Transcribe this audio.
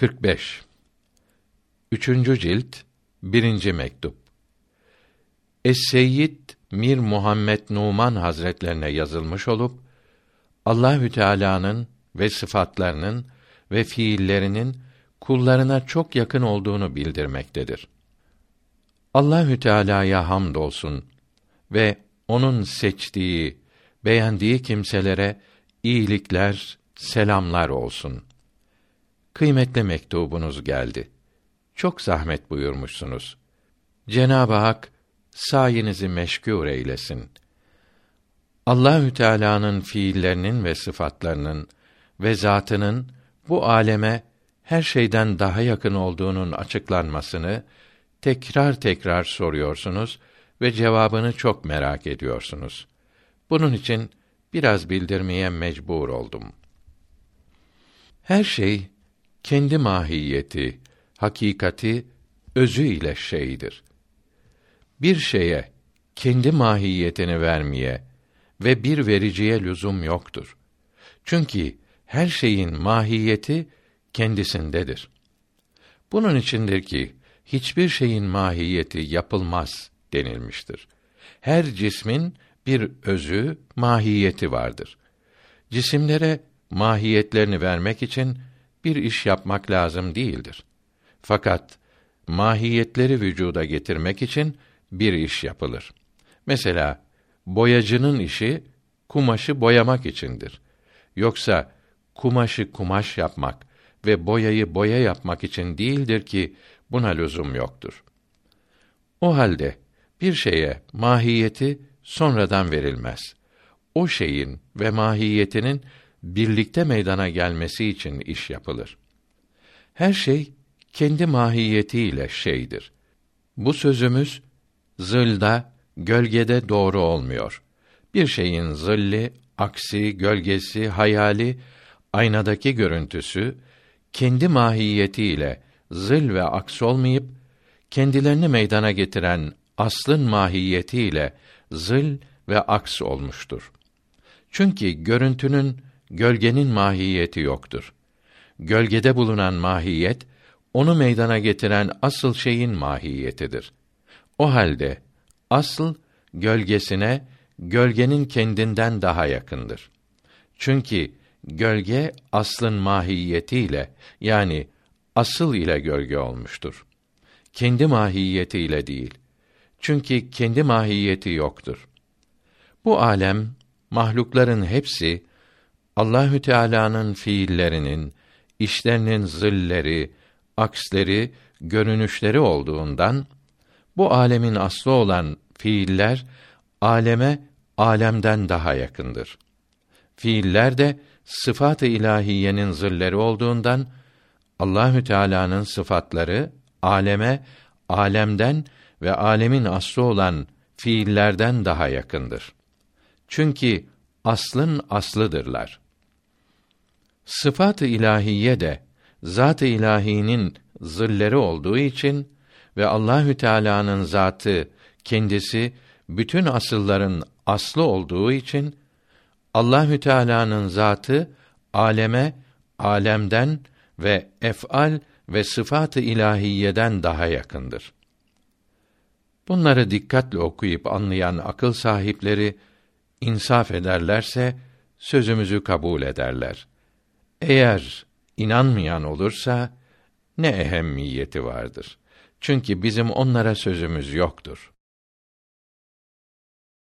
45 Üçüncü cilt birinci mektup Es-Seyyid Mir Muhammed Numan Hazretlerine yazılmış olup Allahü Teala'nın ve sıfatlarının ve fiillerinin kullarına çok yakın olduğunu bildirmektedir. Allahü Teala'ya hamdolsun ve onun seçtiği, beğendiği kimselere iyilikler, selamlar olsun. Kıymetli mektubunuz geldi. Çok zahmet buyurmuşsunuz. Cenab-ı Hak sayenizi meşgûr eylesin. Allahü Teala'nın fiillerinin ve sıfatlarının ve zatının bu aleme her şeyden daha yakın olduğunun açıklanmasını tekrar tekrar soruyorsunuz ve cevabını çok merak ediyorsunuz. Bunun için biraz bildirmeye mecbur oldum. Her şey kendi mahiyeti, hakikati, özü ile şeydir. Bir şeye kendi mahiyetini vermeye ve bir vericiye lüzum yoktur. Çünkü her şeyin mahiyeti kendisindedir. Bunun içindir ki hiçbir şeyin mahiyeti yapılmaz denilmiştir. Her cismin bir özü, mahiyeti vardır. Cisimlere mahiyetlerini vermek için bir iş yapmak lazım değildir. Fakat mahiyetleri vücuda getirmek için bir iş yapılır. Mesela boyacının işi kumaşı boyamak içindir. Yoksa kumaşı kumaş yapmak ve boyayı boya yapmak için değildir ki buna lüzum yoktur. O halde bir şeye mahiyeti sonradan verilmez. O şeyin ve mahiyetinin birlikte meydana gelmesi için iş yapılır. Her şey kendi mahiyetiyle şeydir. Bu sözümüz zılda, gölgede doğru olmuyor. Bir şeyin zilli, aksi, gölgesi, hayali, aynadaki görüntüsü kendi mahiyetiyle zil ve aks olmayıp kendilerini meydana getiren aslın mahiyetiyle zil ve aks olmuştur. Çünkü görüntünün gölgenin mahiyeti yoktur. Gölgede bulunan mahiyet onu meydana getiren asıl şeyin mahiyetidir. O halde asıl gölgesine gölgenin kendinden daha yakındır. Çünkü gölge aslın mahiyetiyle yani asıl ile gölge olmuştur. Kendi mahiyetiyle değil. Çünkü kendi mahiyeti yoktur. Bu alem mahlukların hepsi Allahü Teala'nın fiillerinin, işlerinin zilleri, aksleri, görünüşleri olduğundan bu alemin aslı olan fiiller aleme alemden daha yakındır. Fiiller de sıfat-ı ilahiyenin zilleri olduğundan Allahü Teala'nın sıfatları aleme alemden ve alemin aslı olan fiillerden daha yakındır. Çünkü aslın aslıdırlar. Sıfat-ı ilahiye de zat-ı ilahinin zilleri olduğu için ve Allahü Teala'nın zatı kendisi bütün asılların aslı olduğu için Allahü Teala'nın zatı aleme alemden ve ef'al ve sıfat-ı ilahiyeden daha yakındır. Bunları dikkatle okuyup anlayan akıl sahipleri insaf ederlerse sözümüzü kabul ederler. Eğer inanmayan olursa ne ehemmiyeti vardır? Çünkü bizim onlara sözümüz yoktur.